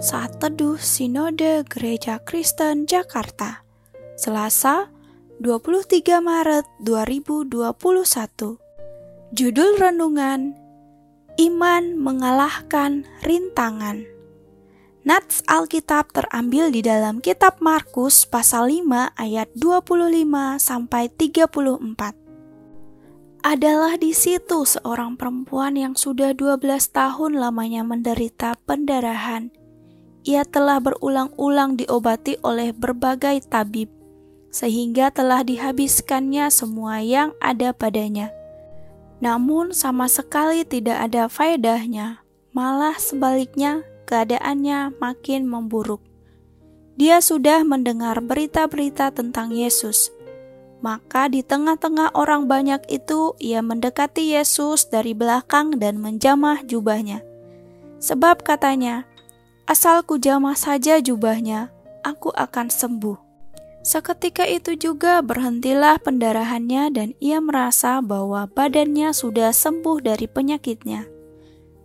Saat Teduh Sinode Gereja Kristen Jakarta Selasa 23 Maret 2021 Judul Renungan Iman Mengalahkan Rintangan. Nats Alkitab terambil di dalam kitab Markus pasal 5 ayat 25 sampai 34 adalah di situ seorang perempuan yang sudah 12 tahun lamanya menderita pendarahan. Ia telah berulang-ulang diobati oleh berbagai tabib, sehingga telah dihabiskannya semua yang ada padanya. Namun sama sekali tidak ada faedahnya, malah sebaliknya keadaannya makin memburuk. Dia sudah mendengar berita-berita tentang Yesus, maka di tengah-tengah orang banyak itu ia mendekati Yesus dari belakang dan menjamah jubahnya. Sebab katanya, asal ku jamah saja jubahnya, aku akan sembuh. Seketika itu juga berhentilah pendarahannya dan ia merasa bahwa badannya sudah sembuh dari penyakitnya.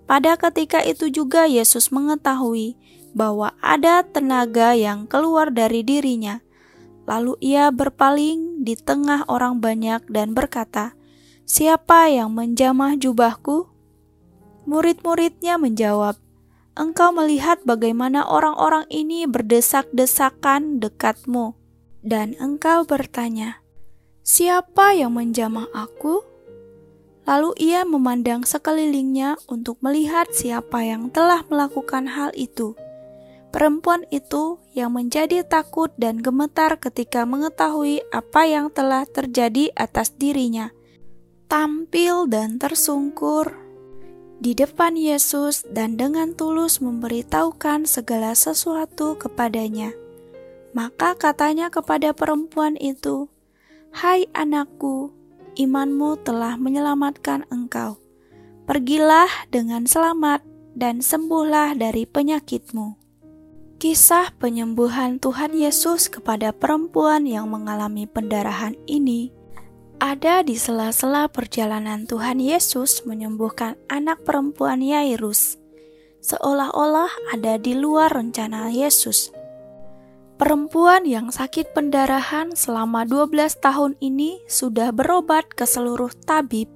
Pada ketika itu juga Yesus mengetahui bahwa ada tenaga yang keluar dari dirinya, Lalu ia berpaling di tengah orang banyak dan berkata, "Siapa yang menjamah jubahku?" Murid-muridnya menjawab, "Engkau melihat bagaimana orang-orang ini berdesak-desakan dekatmu, dan engkau bertanya, 'Siapa yang menjamah aku?'" Lalu ia memandang sekelilingnya untuk melihat siapa yang telah melakukan hal itu. Perempuan itu yang menjadi takut dan gemetar ketika mengetahui apa yang telah terjadi atas dirinya, tampil dan tersungkur di depan Yesus dan dengan tulus memberitahukan segala sesuatu kepadanya. Maka katanya kepada perempuan itu, "Hai anakku, imanmu telah menyelamatkan engkau. Pergilah dengan selamat dan sembuhlah dari penyakitmu." Kisah penyembuhan Tuhan Yesus kepada perempuan yang mengalami pendarahan ini ada di sela-sela perjalanan Tuhan Yesus menyembuhkan anak perempuan Yairus, seolah-olah ada di luar rencana Yesus. Perempuan yang sakit pendarahan selama 12 tahun ini sudah berobat ke seluruh tabib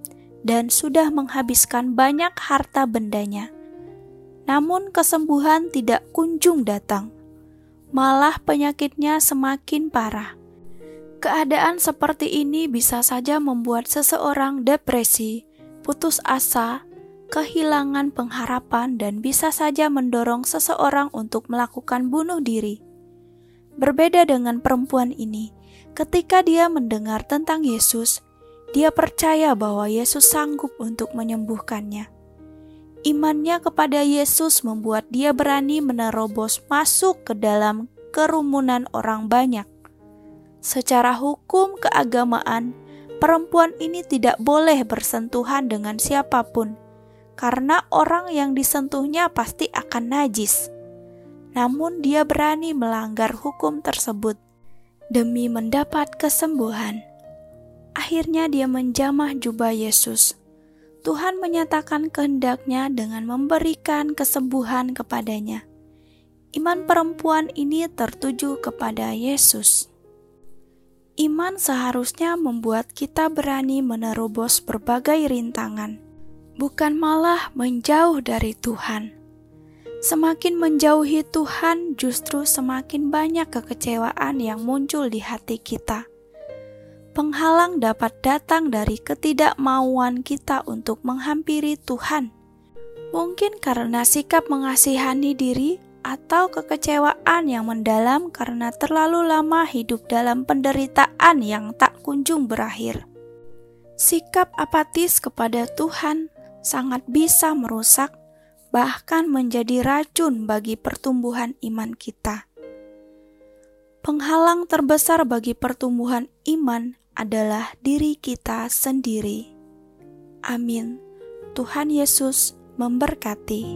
dan sudah menghabiskan banyak harta bendanya namun kesembuhan tidak kunjung datang. Malah penyakitnya semakin parah. Keadaan seperti ini bisa saja membuat seseorang depresi, putus asa, kehilangan pengharapan, dan bisa saja mendorong seseorang untuk melakukan bunuh diri. Berbeda dengan perempuan ini, ketika dia mendengar tentang Yesus, dia percaya bahwa Yesus sanggup untuk menyembuhkannya. Imannya kepada Yesus membuat dia berani menerobos masuk ke dalam kerumunan orang banyak. Secara hukum keagamaan, perempuan ini tidak boleh bersentuhan dengan siapa pun, karena orang yang disentuhnya pasti akan najis. Namun, dia berani melanggar hukum tersebut demi mendapat kesembuhan. Akhirnya, dia menjamah jubah Yesus Tuhan menyatakan kehendaknya dengan memberikan kesembuhan kepadanya. Iman perempuan ini tertuju kepada Yesus. Iman seharusnya membuat kita berani menerobos berbagai rintangan, bukan malah menjauh dari Tuhan. Semakin menjauhi Tuhan, justru semakin banyak kekecewaan yang muncul di hati kita penghalang dapat datang dari ketidakmauan kita untuk menghampiri Tuhan. Mungkin karena sikap mengasihani diri atau kekecewaan yang mendalam karena terlalu lama hidup dalam penderitaan yang tak kunjung berakhir. Sikap apatis kepada Tuhan sangat bisa merusak, bahkan menjadi racun bagi pertumbuhan iman kita. Penghalang terbesar bagi pertumbuhan iman adalah diri kita sendiri. Amin. Tuhan Yesus memberkati.